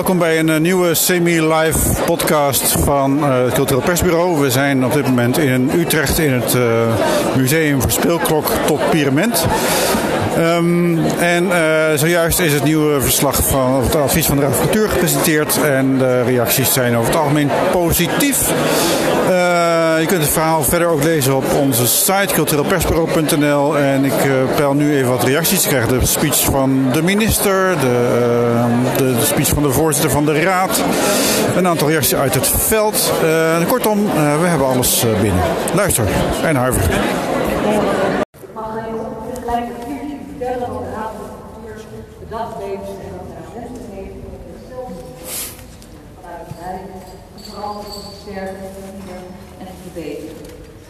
Welkom bij een eh, nieuwe semi-live podcast van uh, het Cultureel Persbureau. We zijn op dit moment in Utrecht in het uh, Museum voor Speelklok tot Pyramid. Um, en zojuist is het nieuwe verslag van het advies van de Raad van Cultuur gepresenteerd. En de reacties zijn over het algemeen positief. Uh, je kunt het verhaal verder ook lezen op onze site cultureelpersbureau.nl. En ik uh, peil nu even wat reacties. Ik krijg de speech van de minister, de, de, speech van de voorzitter van de Raad. Een aantal reacties uit het veld. kortom, we hebben alles binnen. Luister en te versterken, te vernieuwen en te verbeteren.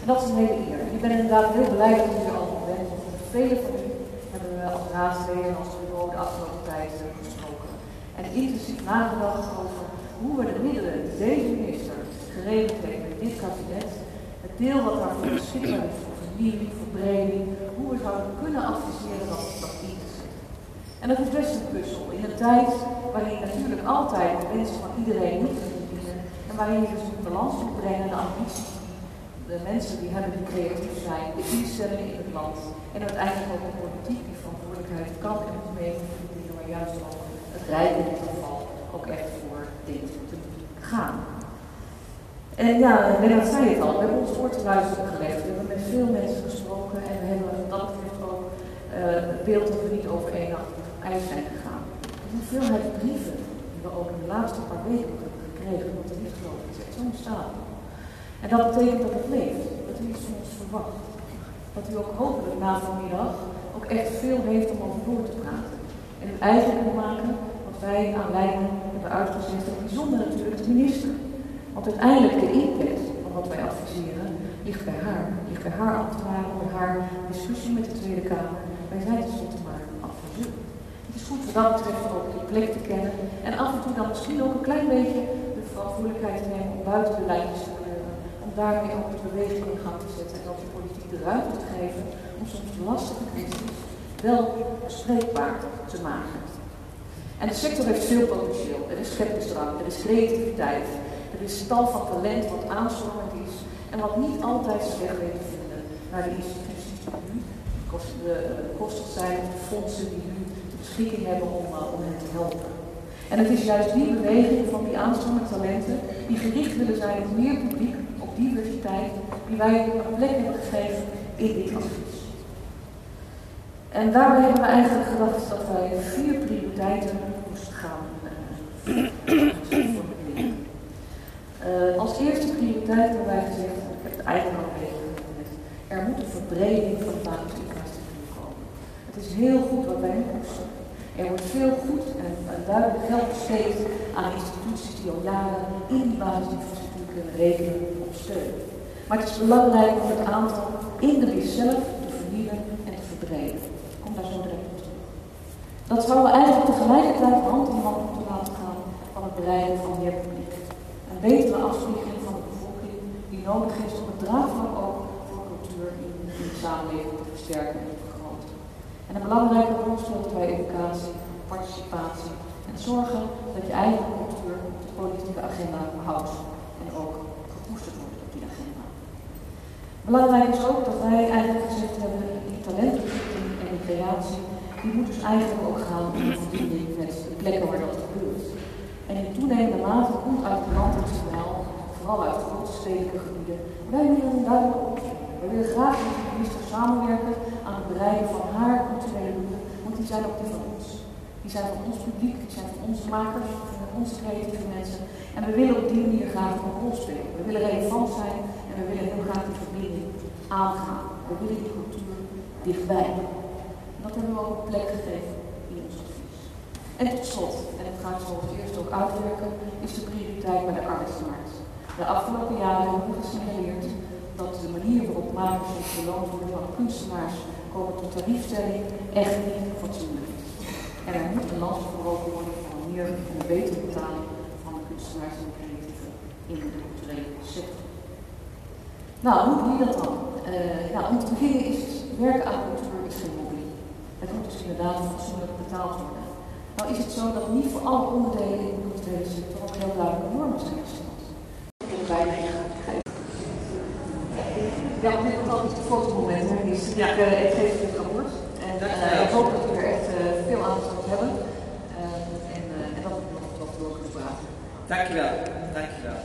En dat is hele eer. Ik ben inderdaad heel blij dat u er al bent. Vele van u hebben we als raadsleden als bureau de afgelopen tijd gesproken. En intensief nagedacht over hoe we de middelen die deze minister geregeld heeft met dit kabinet, het deel wat daarvoor beschikbaar is voor vernieuwing, verbreding, hoe we zouden kunnen adviseren dat dat en dat is best een puzzel in een tijd waarin natuurlijk altijd de wensen van iedereen moet dienen en waarin je dus een balans moet brengen, de ambities de mensen die hebben die creatief zijn, de instellingen in het land en uiteindelijk ook de politiek die verantwoordelijkheid kan en moet nemen de juist ook het Rijk in dit geval ook echt voor dit te gaan. En ja, Lennart zei het al, we hebben ons voor te luisteren gelegd, we hebben met veel mensen gesproken en we hebben dat betreft ook uh, het beeld dat we niet over één nacht ijs zijn gegaan. De hoeveelheid brieven die we ook in de laatste paar weken hebben gekregen, want geloof ik, is echt zo'n staat. En dat betekent dat het leeft, dat u iets van ons verwacht. Dat u ook hopelijk na vanmiddag ook echt veel heeft om over door te praten. En u eigen kunt maken wat wij aan leiding hebben uitgezet, en bijzonder natuurlijk de minister. Want uiteindelijk de impact van wat wij adviseren ligt bij haar. Ligt bij haar ambtenaren, bij haar discussie met de Tweede Kamer. Wij zijn tenslotte maar adviseur. Het is goed wat dat betreft ook die plek te kennen. En af en toe dan misschien ook een klein beetje de verantwoordelijkheid te nemen om buiten de lijntjes te. Daarmee ook de beweging in gang te zetten en ook de politiek de ruimte te geven om soms lastige kwesties wel bespreekbaar te maken. En de sector heeft veel potentieel. Er is scheppingsdrang, er is creativiteit, er is tal van talent wat aanstormend is en wat niet altijd zijn weg weet te vinden naar de instituties die nu de kosten zijn, of de fondsen die nu beschikking hebben om, uh, om hen te helpen. En het is juist die beweging van die aanstormende talenten die gericht willen zijn op meer publiek, diversiteit, die wij een plek hebben gegeven in dit advies. En daarbij hebben we eigenlijk gedacht dat wij vier prioriteiten moesten gaan formuleren. Uh, als eerste prioriteit hebben wij gezegd, ik heb het eigenlijk al gezegd, er moet een verbreding van de basisinfrastructuur komen. Het is heel goed wat wij nu. Er wordt veel goed en, duidelijk geld besteed aan instituties die al jaren in die basisinfrastructuur kunnen rekenen Maar het is belangrijk om het aantal in de zelf te vernieuwen en te verbreden. Ik kom daar zo direct op terug. Dat we eigenlijk tegelijkertijd hand in hand moeten laten gaan van het bereiken van meer publiek. Een betere afspiegeling van de bevolking die nodig is om het draagvlak ook voor cultuur in, de samenleving te versterken en een belangrijke rol speelt bij educatie, participatie en zorgen dat je eigen cultuur de politieke agenda behoudt en ook gekoesterd wordt op die agenda. Belangrijk is ook dat wij eigenlijk gezegd hebben, die talentontwikkeling en die creatie, die moet dus eigenlijk ook gaan in verbinding met de plekken waar dat gebeurt. En in toenemende mate komt uit het land het signaal, vooral uit grote stedelijke gebieden, wij willen een duidelijke. We willen graag met de minister samenwerken aan het bereiken van haar culturele doelen, want die zijn ook die van ons. Die zijn van ons publiek, die zijn van onze makers, van onze creatieve mensen. En we willen op die manier graag een rol spelen. We willen relevant zijn en we willen heel graag die verbinding aangaan. We willen die cultuur dichtbij. En dat hebben we ook plek gegeven in ons advies. En tot slot, en het gaat zo het eerst ook uitwerken, is de prioriteit bij de arbeidsmarkt. De afgelopen jaren hebben we gesignaleerd dat de manier waarop makers en beloond worden van kunstenaars komen tot tariefstelling echt niet fatsoenlijk is. En er moet een land gebroken worden een meer en betere betaling van de kunstenaars en de in de culturele sector. Nou, hoe doe je dat dan? Uh, nou, om te beginnen is werken aan cultuur is geen hobby. Het moet dus inderdaad fatsoenlijk betaald worden. Nou is het zo dat niet voor alle onderdelen in de culturele sector ook heel duidelijke normen zijn gesteld. Ja, dit is altijd het fotomoment. Hè. Dus ja. ik, uh, ik geef het rapport. En uh, ik hoop dat we er echt uh, veel aandacht op hebben. en, en dat we nog wat door kunnen praten. Dankjewel. Dankjewel.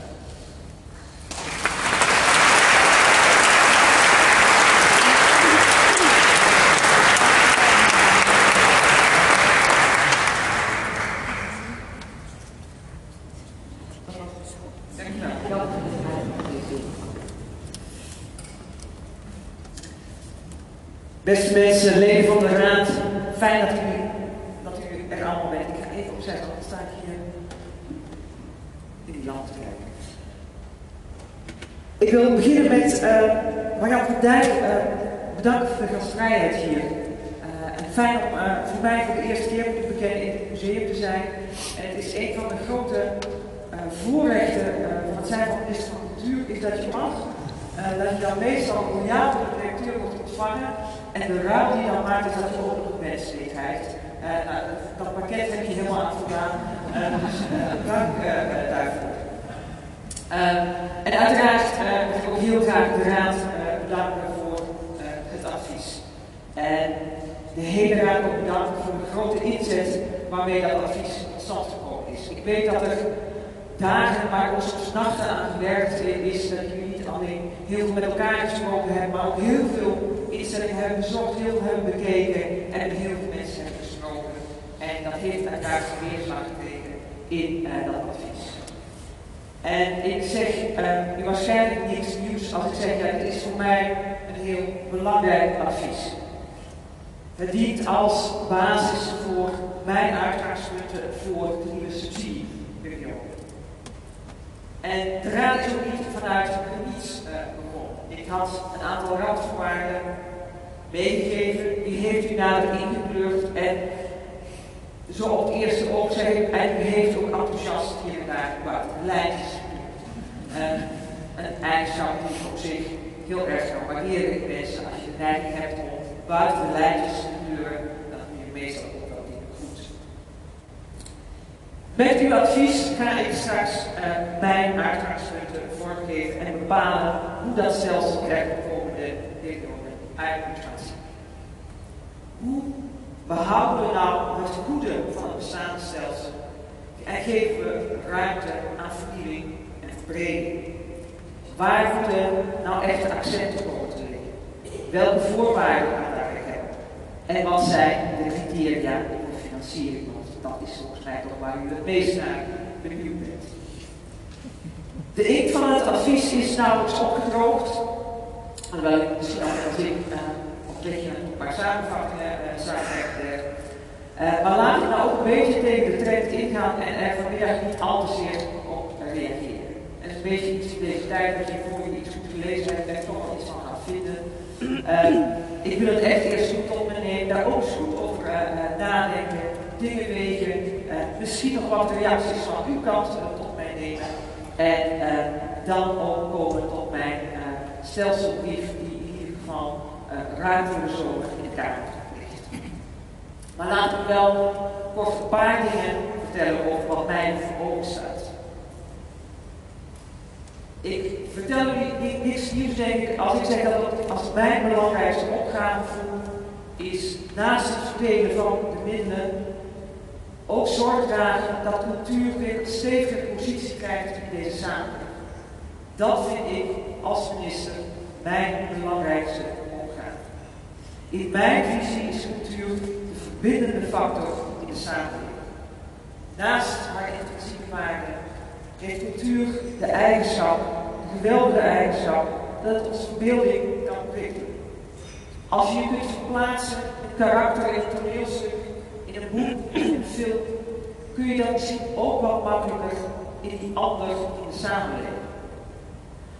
Beste mensen, leden van de Raad, fijn dat u, dat u er allemaal bent. Ik ga even opzeggen, want sta ik hier in die land te kijken. Ik wil beginnen met uh, Marjan van Dijk uh, bedanken voor de gastvrijheid hier. Uh, en fijn om voor mij voor de eerste keer ik bekennen in het museum te zijn. En het is een van de grote voorrechten van het zijn van minister van Cultuur, is dat je mag, dat je dan meestal royaal door de directeur wordt ontvangen. En de ruil die dan maakt, is dat je ook nog menselijk krijgt. Uh, nou, dat pakket heb je helemaal aan voldaan. Uh, dus dank daarvoor. en uiteraard wil ik ook heel graag de Raad bedanken voor het advies. En de hele Raad ook bedanken voor de grote inzet waarmee dat advies tot stand gekomen is. Ik weet dat er dagen, maar ook soms nachten aan gewerkt is, dat jullie niet alleen heel veel met elkaar gesproken hebben, maar ook heel veel instellingen hebben bezocht, heel hebben bekeken en heel veel mensen hebben gesproken. En dat heeft uiteraard weerslag gekregen in uh, dat advies. En ik zeg uh, u waarschijnlijk niks nieuws als ik zeg, ja, het is voor mij een heel belangrijk advies. Het dient als basis voor mijn uitgangspunten voor de nieuwe subsidieperiode. En de is ook niet vanuit niets uh. Ik had een aantal randvoorwaarden meegegeven, die heeft u nader ingekleurd en zo op het eerste oog zeg ik, u heeft ook enthousiast hier en daar lijntjes uh, een eigenschap die ik op zich heel erg kan waarderen in mensen. Als je neiging hebt om buiten de lijntjes te kleuren, dan doe je meestal ook wel dingen goed. Met uw advies ga ik straks uh, mijn uitgangspunten vormgeven en bepalen hoe dat er de komende gaan zien. Hoe behouden we nou het goede van het bestaande stelsel en geven we ruimte aan vernieuwing en verbreding? Waar moeten nou echte accenten komen te liggen? Welke voorwaarden gaan we daarbij hebben? En wat zijn de criteria voor financiering? Want dat is volgens mij toch waar u het meest naar benieuwd. De inkt van het advies is nauwelijks opgedroogd. Ik misschien altijd als ik uh, op een paar samenvattingen zou hebben. Uh, maar laat ik nou ook een beetje tegen de trend ingaan en er vanmiddag niet al te zeer op reageren. En het is een beetje iets in deze tijd dat je voor je iets goed gelezen hebt en toch wel iets van gaat vinden. ik wil het echt eerst goed tot me nemen, daar ook eens goed over nadenken, dingen wegen, misschien nog wat reacties van uw kant tot mij nemen. En dan ook komen tot mijn stelselbrief die in ieder geval uh, ruim voor de zomer in Kamer ligt. Maar laat ik wel kort een paar dingen vertellen over wat mij voor ogen staat. Ik vertel u niks nieuws denk ik als ik zeg dat het als mijn belangrijkste opgave is naast het verdelen van de middelen ook zorg dragen dat cultuur weer een stevige positie krijgt in deze samenleving. Dat vind ik als minister mijn belangrijkste opgave. In mijn visie is cultuur de verbindende factor in de samenleving. Naast haar intrinsieke waarde heeft cultuur de eigenschap, de geweldige eigenschap, dat het onze verbeelding kan prikkelen. Als je kunt verplaatsen karakter een toneelstuk, in een boek, in een film, kun je dat misschien ook wat makkelijker in die ander in de samenleving.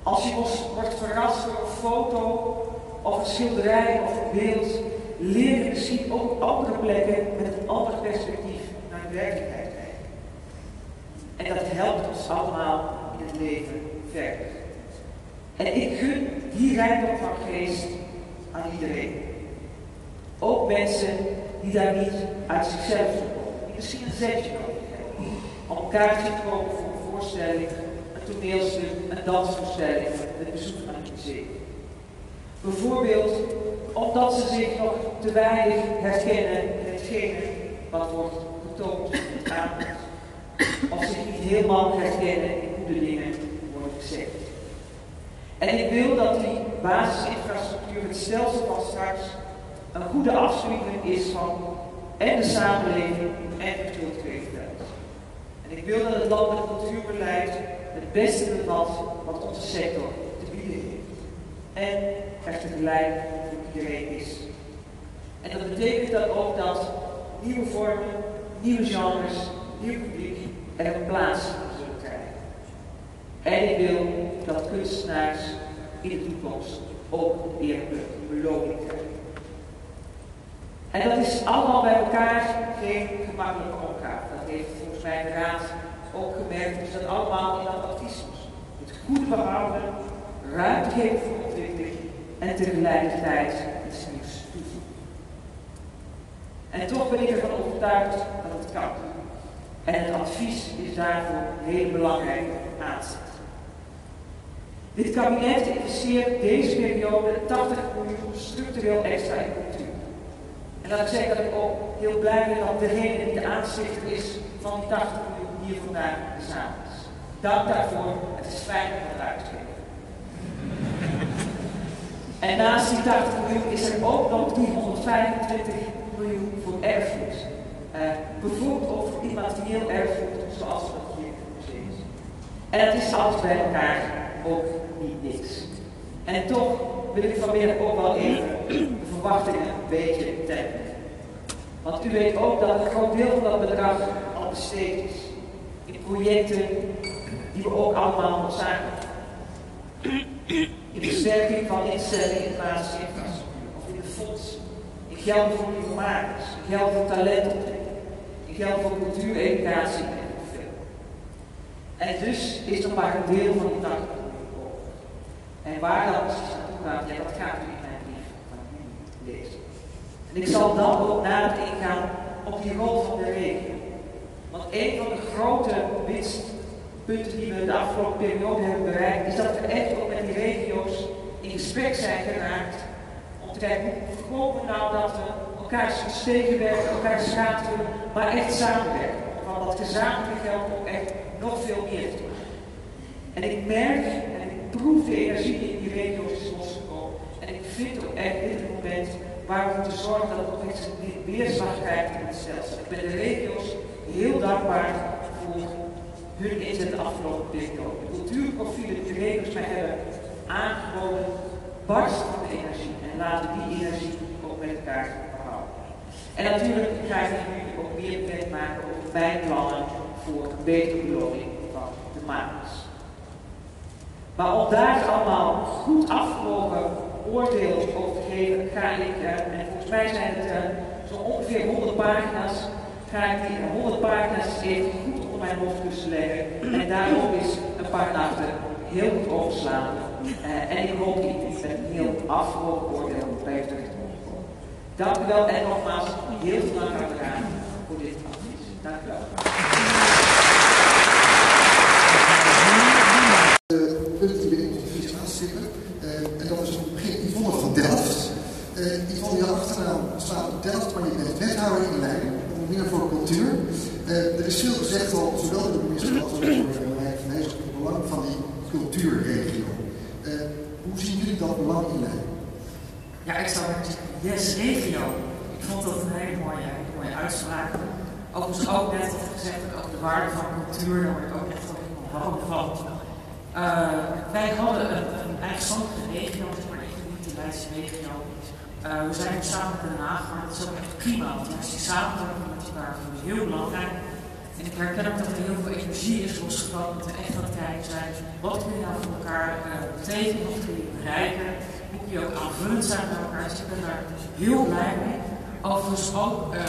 Als je wordt verrast door een foto of een schilderij of een beeld, leer je misschien ook op andere plekken met een ander perspectief naar de werkelijkheid kijken. En dat helpt ons allemaal in het leven verder. En ik gun die rijkdom van geest aan iedereen. Ook mensen die daar niet uit zichzelf komen, misschien een zetje hebben. Om elkaar te komen voor een voorstelling, een toneelstuk, een dansvoorstelling, het bezoek aan het museum. Bijvoorbeeld omdat ze zich nog te weinig herkennen in hetgene wat wordt getoond aanbod. Of zich niet helemaal herkennen in hoe de dingen worden gezegd. En ik wil dat die basisinfrastructuur, het stelsel van een goede afspiegeling is van en de samenleving en de cultuurkwaliteit. En ik wil dat het landelijk cultuurbeleid het beste bevat wat onze sector te bieden heeft. En er tegelijk voor iedereen is. En dat betekent dat ook dat nieuwe vormen, nieuwe genres, nieuw publiek er een plaats zullen krijgen. En ik wil dat kunstenaars in de toekomst ook een eerlijke beloning krijgen. En dat is allemaal bij elkaar geen gemakkelijke opgave. Dat heeft volgens mij de Raad ook gemerkt. Dus dat allemaal in dat advies Het goed behouden, ruimte geven voor ontwikkeling en tegelijkertijd iets nieuws toevoegen. En toch ben ik ervan overtuigd dat het kan. En het advies is daarvoor heel belangrijk aanzet. Dit kabinet investeert deze periode 80 miljoen structureel extra in. En laat ik zeggen dat ik ook heel blij ben dat degene die de aanstichter is van die 80 miljoen hier vandaag samen is. Dank daarvoor. Het is fijn om het te geven. En naast die 80 miljoen is er ook nog 325 miljoen voor erfgoed. Uh, bijvoorbeeld ook voor immaterieel erfgoed, zoals dat hier museum zien. En het is alles bij elkaar ook niet niks. En toch wil ik vanmiddag ook wel even de verwachtingen een beetje temmen. Want u weet ook dat een groot deel van dat bedrag al besteed is. In projecten die we ook allemaal noodzakelijk in de versterking van instellingen in basisinfrastructuur of in de fonds, in geld voor makers, in geld voor talentontwikkeling, in geld voor cultuureducatie en veel. En dus is er maar een deel van die 80 miljoen En waar dat naartoe gaat, ja, dat gaat u in mijn brief van nu En ik zal dan ook nader ingaan op die rol van de regio. Want een van de grote winst punten die we de afgelopen periode hebben bereikt, is dat we echt ook met die regio's in gesprek zijn geraakt. Om te kijken hoe voorkomen we nou dat we elkaar soms tegenwerken, elkaar schateren, maar echt samenwerken. Van dat gezamenlijke geld ook echt nog veel meer te doen. En ik merk en ik proef de energie die in die regio's is losgekomen. En ik vind ook echt dit moment waar we moeten zorgen dat het ook weerslag krijgt in het stelsel. Ik ben de regio's heel dankbaar voor hun inzet de afgelopen periode. De cultuurprofielen die de regels mij hebben aangeboden, barsten de energie en laten die energie ook met elkaar behouden. En natuurlijk ga ik ook meer bekendmaken over mijn plannen voor een betere beloning van de makers. Maar om daar allemaal goed afgewogen oordeel over te geven, ga ik, en volgens mij zijn het uh, zo ongeveer 100 pagina's, ga ik die 100 pagina's even goed op mijn hoofdkussen leggen. En daarop is een paar nachten heel goed overslaan. Uh, en ik hoop dat ik met een heel afgewogen oordeel bij komen. Dank u wel en nogmaals heel veel dank aan elkaar voor dit advies. Dank u wel. punten die we in de visie aanstippen. Uh, en dat is begin Yvonne van Delft. Uh, Yvonne, je achternaam Delft, maar je bent wethouder in Leiden, onder meer voor cultuur. Uh, er is veel gezegd al, zowel door de minister als door Rijk van het belang van die cultuurregio. Uh, hoe zien jullie dat belang in Leiden? Ja, ik zou yes, regio. Ik vond dat een hele mooie, mooie uitspraak. Overigens ook net al gezegd, ook de waarde van cultuur, daar word ik ook echt helemaal van. Uh, wij hadden een, een eigenstandige regio, maar echt niet de Leidse regio. Uh, we zijn samen met Den Haag, maar dat is ook echt prima, want juist die samenwerking met elkaar is heel belangrijk. En ik herken ook dat er heel veel energie is losgekomen, dat we echt kijken zijn. Wat kun je nou voor elkaar uh, betekenen, wat kun je bereiken, hoe kun je ook aanvullend zijn bij elkaar. Dus ik ben daar heel blij mee. Overigens ook uh,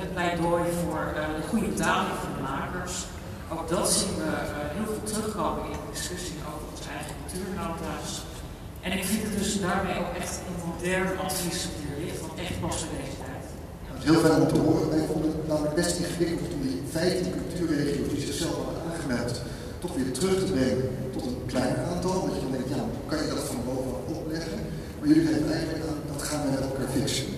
het pleidooi voor de goede betaling voor de makers. Ook dat zien we heel veel terugkomen in de discussie over onze eigen cultuurnota's. En ik vind het dus daarmee ook echt een modern advies er ligt, wat echt past in deze tijd. Nou, heel fijn om te horen. Wij vonden het namelijk best ingewikkeld om die 15 cultuurregio's die zichzelf hadden aangemeld, toch weer terug te brengen tot een kleiner aantal. Dat je dan denkt, ja, hoe kan je dat van bovenaf opleggen? Maar jullie geven eigenlijk aan, dat gaan we met elkaar fixen.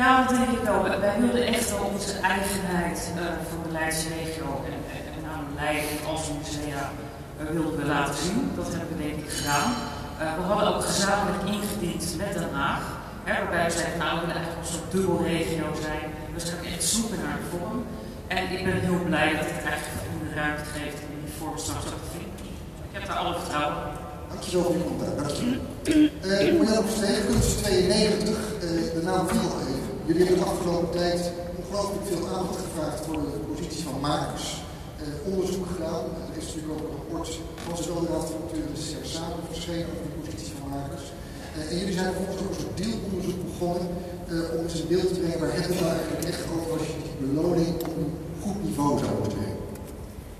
Ja, dat denk ik wel. Wij wilden echt wel onze eigenheid uh, voor de Leidse regio en, en, en aan Leiden als musea uh, wilden we laten zien. Dat hebben we denk ik gedaan. Uh, we hadden ook gezamenlijk ingediend met Den Haag. Hè, waarbij we zeiden, nou, we willen eigenlijk een dubbelregio zijn. We zijn echt zoeken naar de vorm. En ik ben heel blij dat het eigenlijk de ruimte geeft om die vorm straks ook te vinden. Ik heb daar alle vertrouwen in. Dankjewel voor je commentaar. Dankjewel. Uh, Marjan Verstegen, Kunst 92, uh, de naam viel al even. Jullie hebben de afgelopen tijd ongelooflijk veel aandacht gevraagd voor de positie van makers. Onderzoek gedaan. Er is natuurlijk ook een rapport van zowel de Raad van Cultuur de samen verschenen over de positie van makers. Uh, en jullie zijn vervolgens ook een soort deelonderzoek begonnen uh, om eens een beeld te brengen waar het nou eigenlijk echt over als je die beloning op een goed niveau zou moeten brengen.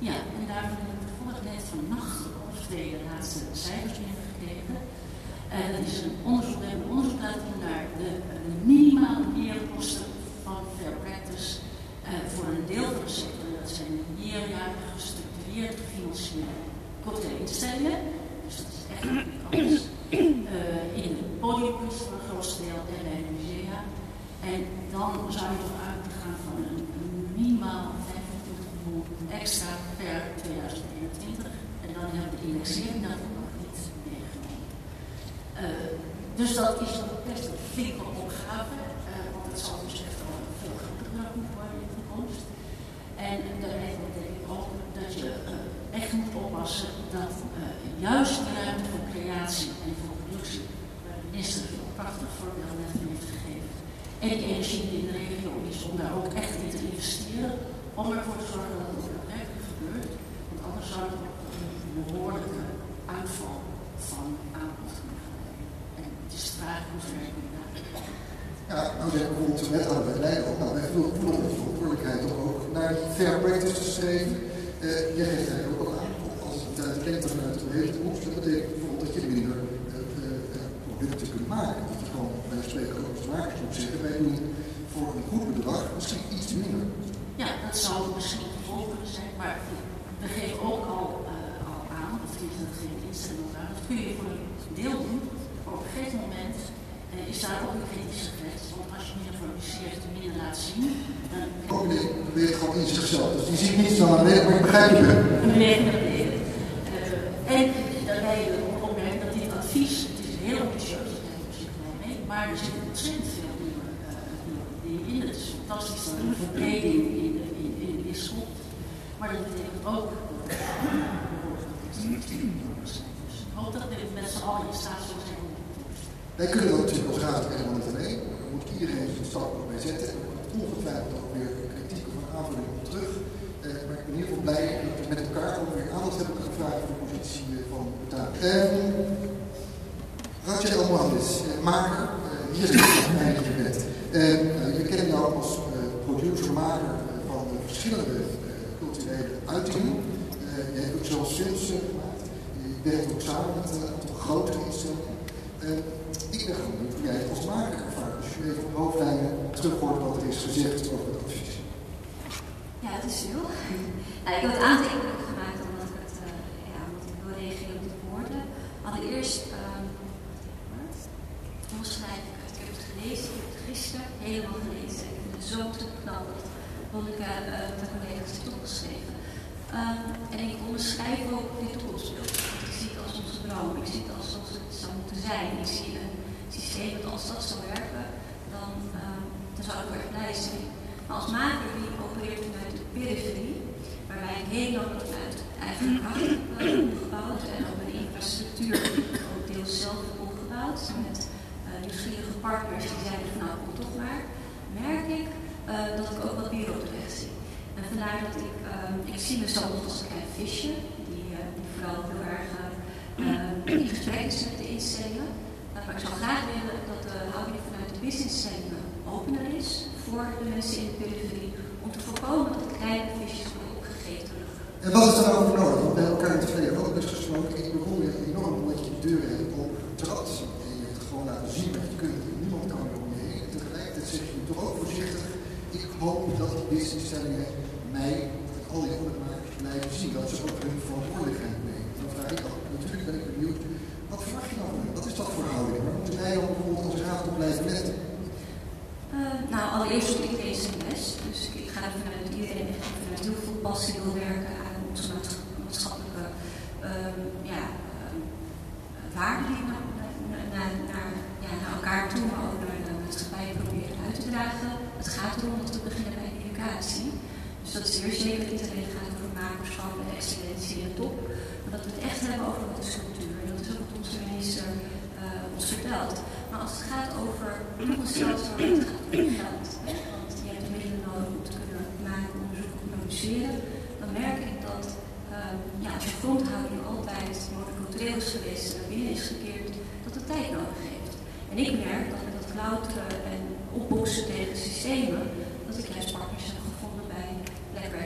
Ja, en daar hebben we net vannacht of twee de laatste cijfers in gekregen. En dat is een onderzoek, we naar de, de minimale leerkosten van fair practice uh, Dat zijn meerjarige, gestructureerd gefinancierde cocktailinstellingen. Dus dat is echt anders. Uh, in de podiumkunst voor een groot deel en bij de musea. En dan zou je toch uit gaan van een, minimaal 25 miljoen extra per 2021. En dan hebben we de indexering daarvan nog niet meegenomen. Uh, dus dat is nog best een flinke opgave, uh, want het zal dus echt wel veel groter moeten worden in de toekomst. En daarmee betekent ik ook dat je uh, echt moet oppassen dat juist de ruimte voor creatie en voor productie, waar de minister een prachtig voorbeeld net heeft gegeven, en de energie die in de regio is, om daar ook echt in te investeren, om ervoor te zorgen dat het ook daadwerkelijk gebeurt. Want anders zou het ook een behoorlijke uitval van aanbod kunnen. En het is de vraag hoe ver je. Ja, nou zeg bijvoorbeeld de wethouder bij Leiden ook. Nou, wij voelen onze verantwoordelijkheid om ook naar die fair practice te streven. Uh, jij geeft eigenlijk ook al aan, als het uit de lengte vanuit de hele toekomst, dat betekent bijvoorbeeld dat je minder uh, uh, producten kunt maken. Dat je gewoon bij de spreken ook makers moet zeggen, wij doen voor een goed bedrag misschien iets minder. Ja, dat zou misschien volgende zijn, maar we geven ook al, uh, al aan, dat is dat geen instelling aan, dat kun je voor een deel doen. Op een gegeven moment uh, is daar ook een kritische grens, want als je minder produceert en minder laat zien, dan... Ook nee, beweegt gewoon in zichzelf, dus die ziet niet beneden, maar ik begrijp je. Een beweging naar beneden. Uh, en daarbij opmerken dat dit advies, het is heel ambitieus, ik mee, maar er zit ontzettend veel nieuwe dingen in. Het is fantastisch dat er een verbreding in de in, in is komt. Maar dat betekent ook dat dus ik hoop dat we met z'n allen in staat zijn Wij kunnen dat natuurlijk als raad helemaal niet alleen. Er moet iedereen zijn stap op bij zetten. Er komt ongetwijfeld ook weer kritiek of aanvulling op terug. Uh, maar ik ben in ieder geval blij dat we met elkaar ook weer aandacht hebben gevraagd voor de positie uh, van Betaal. Um, Ratje El Mohandis, uh, maker. hier is het eigenlijk je kennen jou als producer, maker van verschillende culturele uitingen. je hebt ook zelfs films gemaakt. Je werkt ook samen met een aantal grote instellingen. Ben hoe jij het als maker ervaart. Als je even op hoofdlijnen terug hoort wat er is gezegd over het advies. Ja, het is veel. Nou, ik heb het aantekeningen gemaakt omdat ik het, uh, ja, ik wil reageren op de woorden. Allereerst, um, hoe schrijf ik het? Ik heb het gelezen, ik heb het gisteren helemaal gelezen. Ik het zo te knap dat Monika uh, mijn collega's heeft opgeschreven. Um, en ik onderschrijf ook dit toekomstbeeld. Ik zie het als onze droom, ik zie het als zoals het zou moeten zijn. Ik zie een systeem dat als dat zou werken, dan, dan zou ik heel erg blij zijn. Maar als maker die opereert vanuit de periferie, waarbij ik heel lang vanuit eigen kracht heb opgebouwd en ook een infrastructuur ook deels zelf opgebouwd, met uh, nieuwsgierige partners die zeiden van nou kom toch maar, merk ik uh, dat ik ook wat meer op de weg zie. En vandaar dat ik, um, ik zie mezelf als een klein visje, die, uh, die vooral heel erg in gesprek is met de instellingen. maar ik zou graag willen dat de houding vanuit de businessinstellingen opener is voor de mensen in de periferie, om te voorkomen dat de kleine visjes worden opgegeten. En wat is voor nodig? Bij elkaar in het verleden ook best gesproken. Ik begon je enorm omdat je de deuren hebt opgetrad. En je hebt gewoon laten zien wat je kunt. Niemand kan er om je heen. En tegelijkertijd zeg je toch ook voorzichtig ik hoop dat deze instellingen mij en al die andere makers blijven zien. Dat ze ook hun verantwoordelijkheid nemen. Dan vraag ik al, natuurlijk ben ik benieuwd, wat verwacht je dan? Wat is dat voor houding? Waar moeten wij dan bijvoorbeeld als raad op blijven letten? Uh, nou, allereerst ik deze les. Dus ik ga ervan uit dat iedereen vanuit heel veel passie wil werken aan onze maatschappelijke um, ja, um, waarden die naar, naar, ja, naar elkaar toe, maar ook naar de maatschappij proberen uit te dragen. Het gaat erom dat we beginnen bij educatie. Dus dat is zeer zeker niet alleen gaat over makerschap en excellentie en top, maar dat we het echt hebben over is cultuur. Dat is ook wat onze minister uh, ons vertelt. Maar als het gaat over gaat om geld, want je hebt de middelen nodig om te kunnen maken, onderzoeken, produceren, dan merk ik dat ja, als je grondhouding altijd monocultureel is geweest en naar binnen is gekeerd, dat het tijd nodig heeft. En ik merk dat met dat klauteren en opboksen tegen systemen, dat ik juist partners heb gevonden bij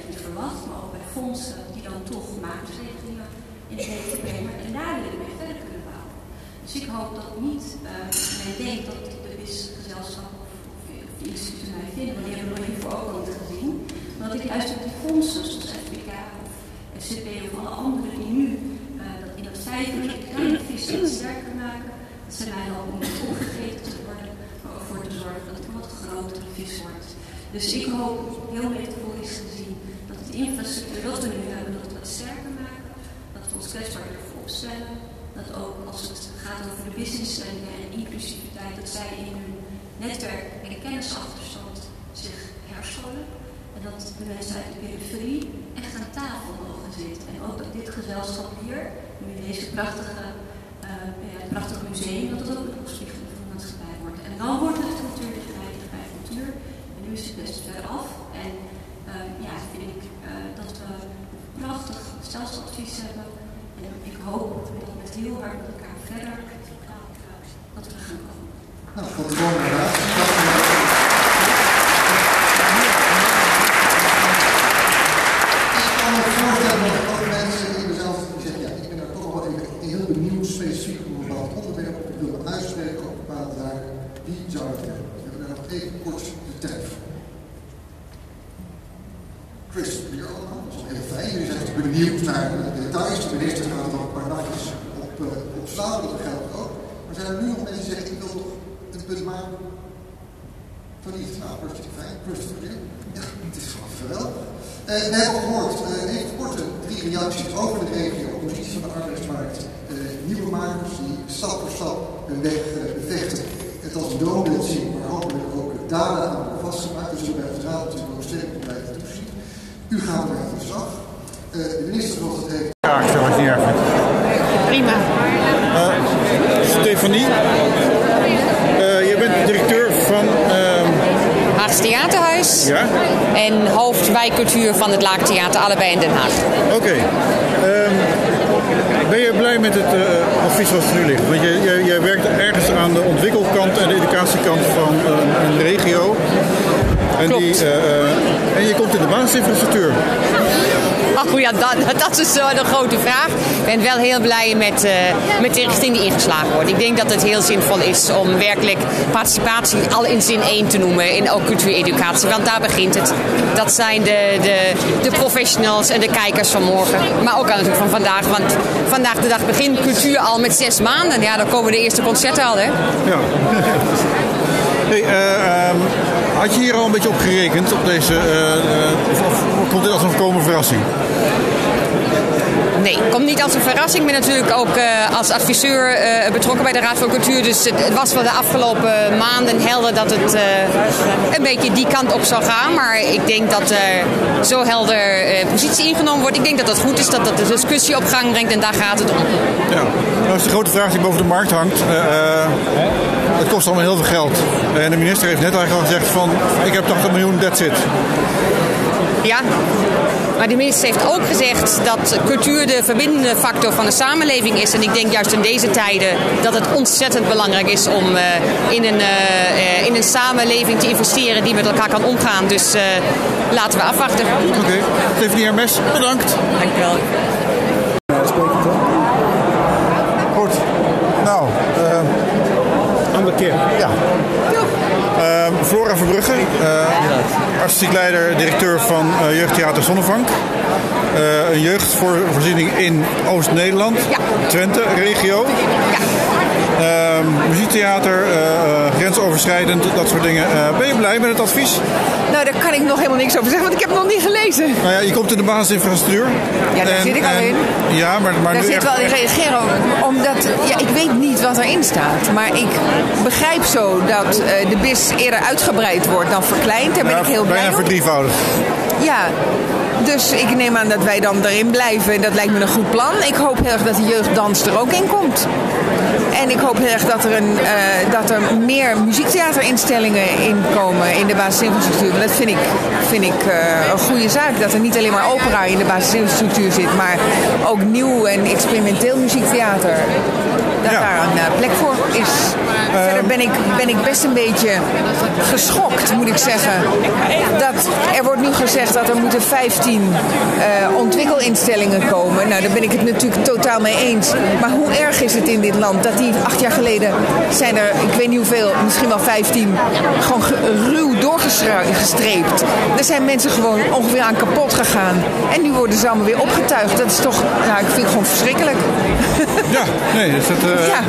je niet verwacht, maar ook bij fondsen die dan toch maatregelen in het leven brengen en daar willen mee verder kunnen. Dus ik hoop dat niet men denkt dat de wisselgezelschap of, of, de mij vinden, want die hebben we nog niet gezien. Maar dat ik juist op die fondsen, zoals FBK of FCP of alle anderen die nu uh, dat in dat vijver de kleine vissen sterker maken, dat zijn mij al om opgegeten te worden, maar ook voor te zorgen dat het wat grotere vis wordt. Dus ik hoop heel metaforisch gezien dat de infrastructuur dat we nu hebben, dat we het sterker maken, dat we ons kwetsbaar ervoor opstellen, dat ook als het gaat over de businesscentra en inclusiviteit, dat zij in hun netwerk en kennisachterstand zich herscholen. En dat de mensen uit de periferie echt aan tafel mogen zitten. En ook dat dit gezelschap hier, nu in deze prachtige, uh, ja, museum, dat het ook een opspiegeling van de maatschappij wordt. En dan wordt het cultuur dichtbij, dichtbij cultuur. En nu is het best ver af. En uh, ja, vind ik uh, dat we prachtig stelseladvies hebben. En ik hoop dat met heel hard met elkaar verder dat we gaan komen. Nou, van de raad. Ik kan me voorstellen dat er ook mensen in mezelf die zeggen, ja, ik ben daar toch wel even heel benieuwd, specifiek op een bepaald onderwerp, ik wil uitspreken op bepaalde zaken. Wie zou dat hebben? We hebben daar nog even kort de tijd voor. Chris, hier allemaal. Dat is wel heel fijn. Jullie zijn benieuwd naar de details. De minister gaat er nog een paar nachtjes op, uh, dat geldt ook. Maar zijn er nu nog mensen die zeggen, ik wil toch een punt maken van iets? Nou, hartstikke fijn. Christopher hier. Ja, het is gewoon geweldig. Uh, we hebben gehoord, uh, even korte drie reacties over de regio, positie van de arbeidsmarkt. nieuwe makers die stap voor stap hun weg bevechten. Het als een droombeeld zien, maar hopelijk ook daden aan worden vastgemaakt. Dus we bij het raad natuurlijk ook sterk blijven toezien. U gaat er aan de slag. Uh, de minister zoals het heeft. Ja, ik stel het niet erg vindt. Prima. Uh, Stefanie, uh, je bent directeur van. Haags Theaterhuis. Ja? En hoofd wijkcultuur van het Laagtheater, allebei in Den Haag. Oké. Okay. Um, ben je blij met het uh, advies zoals het nu ligt? Want je, werkt ergens aan de ontwikkelkant en de educatiekant van uh, een regio. En, die, uh, en je komt in de basisinfrastructuur. Oh ja, dat, dat is uh, de grote vraag. Ik ben wel heel blij met, uh, met de richting die ingeslagen wordt. Ik denk dat het heel zinvol is om werkelijk participatie al in zin 1 te noemen. In ook cultuureducatie, want daar begint het. Dat zijn de, de, de professionals en de kijkers van morgen. Maar ook natuurlijk van vandaag. Want vandaag de dag begint cultuur al met zes maanden. Ja, dan komen de eerste concerten al, hè? Ja. Hey, uh, um, had je hier al een beetje op gerekend, op deze, uh, of, of komt dit als een voorkomen verrassing? Nee, komt niet als een verrassing. Ik ben natuurlijk ook uh, als adviseur uh, betrokken bij de Raad voor Cultuur. Dus het, het, was wel de afgelopen maanden helder dat het uh, een beetje die kant op zou gaan. Maar ik denk dat er zo helder positie ingenomen wordt. Ik denk dat dat goed is, dat dat de discussie op gang brengt en daar gaat het om. Ja, dat is de grote vraag die boven de markt hangt. het kost allemaal heel veel geld. En de minister heeft net eigenlijk al gezegd van ik heb 80 miljoen, that's it. Ja, maar de minister heeft ook gezegd dat cultuur de verbindende factor van de samenleving is. En ik denk juist in deze tijden dat het ontzettend belangrijk is om uh, in, een, uh, in een samenleving te investeren die met elkaar kan omgaan. Dus uh, laten we afwachten. Oké, okay. Stephanie Hermes, bedankt. Dank je wel. Goed, nou, andere keer. Ja. Flora Verbrugge, uh, artistiek leider, directeur van uh, Jeugdtheater Zonnevank. Uh, een jeugdvoorziening in Oost-Nederland, ja. Twente, regio. Ja. Uh, muziektheater, grensoverschrijdend, dat soort dingen. Ben je blij met het advies? Nou, daar kan ik nog helemaal niks over zeggen, want ik heb het nog niet gelezen. Nou ja, je komt in de basisinfrastructuur. Ja, daar en, zit ik al in. Ja, maar... maar daar zit echt... wel in reageren, omdat ja, ik weet niet wat erin staat. Maar ik begrijp zo dat uh, de BIS eerder uitgebreid wordt dan verkleind. Daar ben ja, ik heel blij Bijna verdrievoudigd. Ja, dus ik neem aan dat wij dan erin blijven. En dat lijkt me een goed plan. Ik hoop heel erg dat de jeugddans er ook in komt. En ik hoop heel erg dat er, een, uh, dat er meer muziektheaterinstellingen in komen in de basisinfrastructuur. Dat vind ik, vind ik uh, een goede zaak. Dat er niet alleen maar opera in de basisinfrastructuur zit, maar ook nieuw en experimenteel muziektheater. Dat Ja. daar een uh, plek voor is. Verder ben ik, ben ik best een beetje geschokt, moet ik zeggen. Dat er wordt nu gezegd dat er moeten 15 uh, ontwikkelinstellingen komen. Nou, daar ben ik het natuurlijk totaal mee eens. Maar hoe erg is het in dit land dat die acht jaar geleden zijn er, ik weet niet hoeveel, misschien wel 15, gewoon ge- ruw doorgestreept. Er zijn mensen gewoon ongeveer aan kapot gegaan. En nu worden ze allemaal weer opgetuigd. Dat is toch, nou, ik vind het gewoon verschrikkelijk. Ja, nee, dus dat, uh, Ja.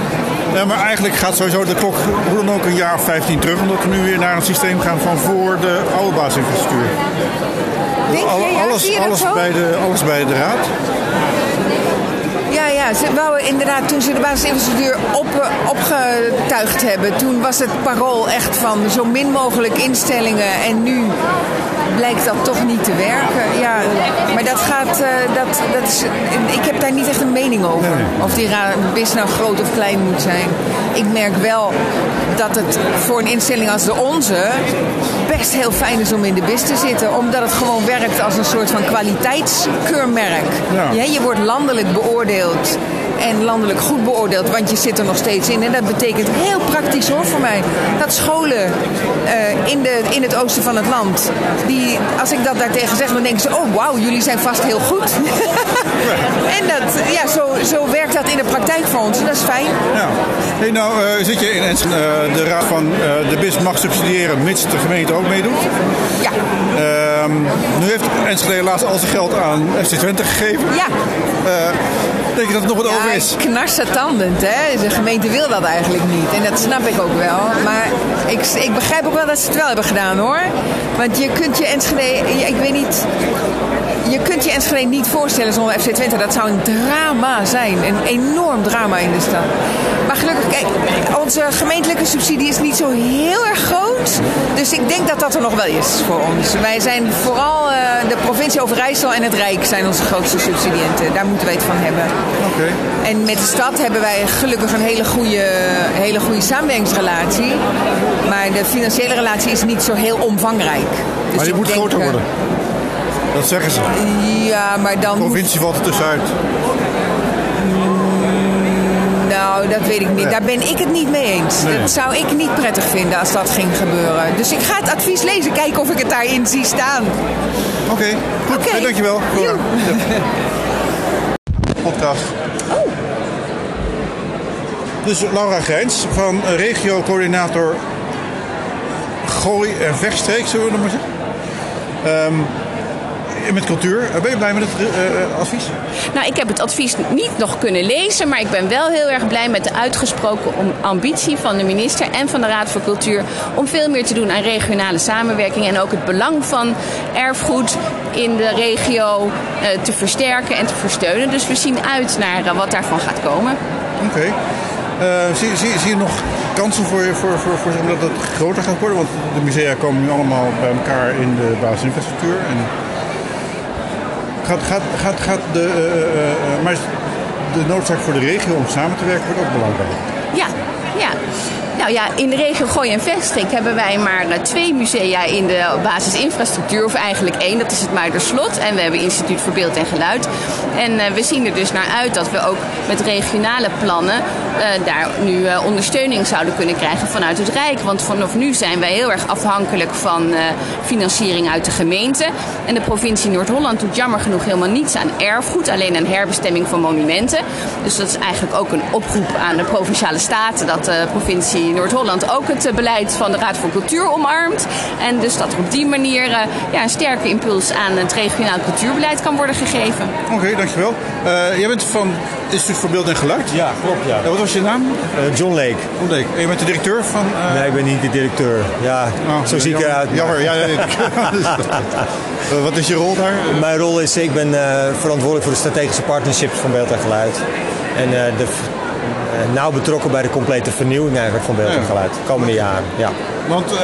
ja, maar eigenlijk gaat sowieso de klok hoe dan ook een jaar of 15 terug. Omdat we nu weer naar een systeem gaan van voor de oude basisinfrastructuur. Denk je, ja, alles, alles, bij de, alles bij de raad. Ja, ze wouden inderdaad, toen ze de basisinfrastructuur op, eh, opgetuigd hebben, toen was het parool echt van zo min mogelijk instellingen en nu blijkt dat toch niet te werken. Ja, maar dat gaat, eh, dat, dat is, ik heb daar niet echt een mening over. Of die BIS nou groot of klein moet zijn. Ik merk wel dat het voor een instelling als de onze best heel fijn is om in de BIS te zitten. Omdat het gewoon werkt als een soort van kwaliteitskeurmerk. Ja. Ja, je wordt landelijk beoordeeld en landelijk goed beoordeeld, want je zit er nog steeds in. En dat betekent heel praktisch hoor voor mij. Dat scholen eh, in, de, in het oosten van het land, die, als ik dat daartegen zeg, dan denken ze: oh wauw, jullie zijn vast heel goed. en dat, ja, zo, zo werkt dat in de praktijk voor ons. En dat is fijn. Ja. Hey, nou eh, zit je in eh, de raad van de BIS mag subsidiëren, mits de gemeente ook meedoet. Ja, Ehm, nu heeft Enschede laatst al zijn geld aan FC Twente gegeven. ja. Denk je dat er nog wat over is? knarsetandend, hè. De gemeente wil dat eigenlijk niet. En dat snap ik ook wel. Maar ik, ik begrijp ook wel dat ze het wel hebben gedaan, hoor. Want je kunt je Enschede... Ik weet niet... Je kunt je Enschede niet voorstellen zonder FC Twente. Dat zou een drama zijn. Een enorm drama in de stad. Maar gelukkig, kijk, onze gemeentelijke subsidie is niet zo heel erg groot. Dus ik denk dat dat er nog wel is voor ons. Wij zijn vooral eh, de provincie Overijssel en het Rijk zijn onze grootste subsidiënten. Daar moeten wij het van hebben. Oké. En met de stad hebben wij gelukkig een hele goede, hele goede samenwerkingsrelatie. Maar de financiële relatie is niet zo heel omvangrijk. Dus Maar die ik moet denk, groter eh, worden. Dat zeggen ze. Ja, maar dan De provincie valt er tussenuit. Nou, dat weet ik niet. Nee. Daar ben ik het niet mee eens. Nee. Dat zou ik niet prettig vinden als dat ging gebeuren. Dus ik ga het advies lezen, kijken of ik het daarin zie staan. Oké, goed. Oké. Hey, dankjewel. Ja. Podcast. Dus Laura Grijns van regio-coördinator Gooi en Vechtstreek, zullen we dat maar zeggen. Ehm, met cultuur. Eh, Ben je blij met het eh, eh, advies? Nou, ik heb het advies niet nog kunnen lezen, maar ik ben wel heel erg blij met de uitgesproken ambitie van de minister en van de Raad voor Cultuur om veel meer te doen aan regionale samenwerking en ook het belang van erfgoed in de regio te versterken en te versteunen. Dus we zien uit naar wat daarvan gaat komen. Oké. Zie, zie, zie je nog kansen voor, je- voor, voor, voor dat het groter gaat worden? Want de musea komen nu allemaal bij elkaar in de basisinfrastructuur. En gaat, gaat, gaat, de, eh, eh, eh, maar de noodzaak voor de regio om samen te werken wordt ook belangrijk. Ja, ja. Nou ja, in de regio Gooi en Vechtstreek hebben wij maar twee musea in de basisinfrastructuur. Of eigenlijk één, dat is het Muiderslot. En we hebben Instituut voor Beeld en Geluid. En we zien er dus naar uit dat we ook met regionale plannen daar nu ondersteuning zouden kunnen krijgen vanuit het Rijk. Want vanaf nu zijn wij heel erg afhankelijk van financiering uit de gemeente. En de provincie Noord-Holland doet jammer genoeg helemaal niets aan erfgoed, alleen aan herbestemming van monumenten. Dus dat is eigenlijk ook een oproep aan de provinciale staten dat de provincie Noord-Holland ook het beleid van de Raad voor Cultuur omarmt. En dus dat op die manier ja, een sterke impuls aan het regionaal cultuurbeleid kan worden gegeven. Oké, dankjewel. Uh, jij bent van Instituut voor Beeld en Geluid? Ja, klopt. Ja. wat was je naam? Uh, John Lake. John Lake. En je bent de directeur van... Nee, ik ben niet de directeur. Ja, oh, zo zie ik eruit. Jammer, ja. wat is je rol daar? Mijn rol is, ik ben verantwoordelijk voor de strategische partnerships van Beeld en Geluid. En de eh, nauw betrokken bij de complete vernieuwing eigenlijk van beeld en geluid. De komende jaren, ja. Want uh,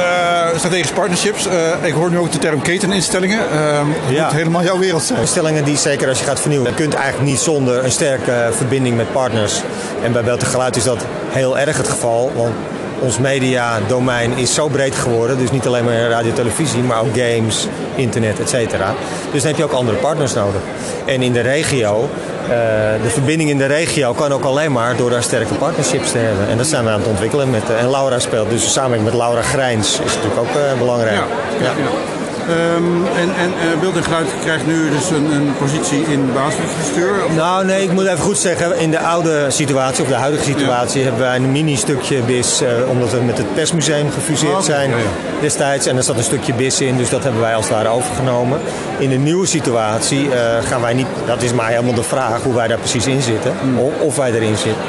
strategische partnerships, uh, ik hoor nu ook de term keteninstellingen. Uh, ja. moet helemaal jouw wereld zijn. Instellingen die zeker als je gaat vernieuwen, je kunt eigenlijk niet zonder een sterke verbinding met partners. En bij Beeld en Geluid is dat heel erg het geval. Want ons mediadomein is zo breed geworden. Dus niet alleen maar radio televisie, maar ook games, internet, et cetera. Dus dan heb je ook andere partners nodig. En in de regio uh, de verbinding in de regio kan ook alleen maar door daar sterke partnerships te hebben. En dat zijn we aan het ontwikkelen. Met, uh, en Laura speelt dus samen met Laura Grijns is natuurlijk ook uh, belangrijk. Ja, ja. Um, en en uh, en Geluid krijgt nu dus een, een positie in basisbestuur? Nou nee, ik moet even goed zeggen. In de oude situatie, of de huidige situatie, hebben wij een mini-stukje BIS. Uh, omdat we met het persmuseum gefuseerd oh, okay. zijn ja, ja. destijds. En er zat een stukje BIS in, dus dat hebben wij als het ware overgenomen. In de nieuwe situatie uh, gaan wij niet, dat is maar helemaal de vraag hoe wij daar precies in zitten. Mm. Of, of wij erin zitten.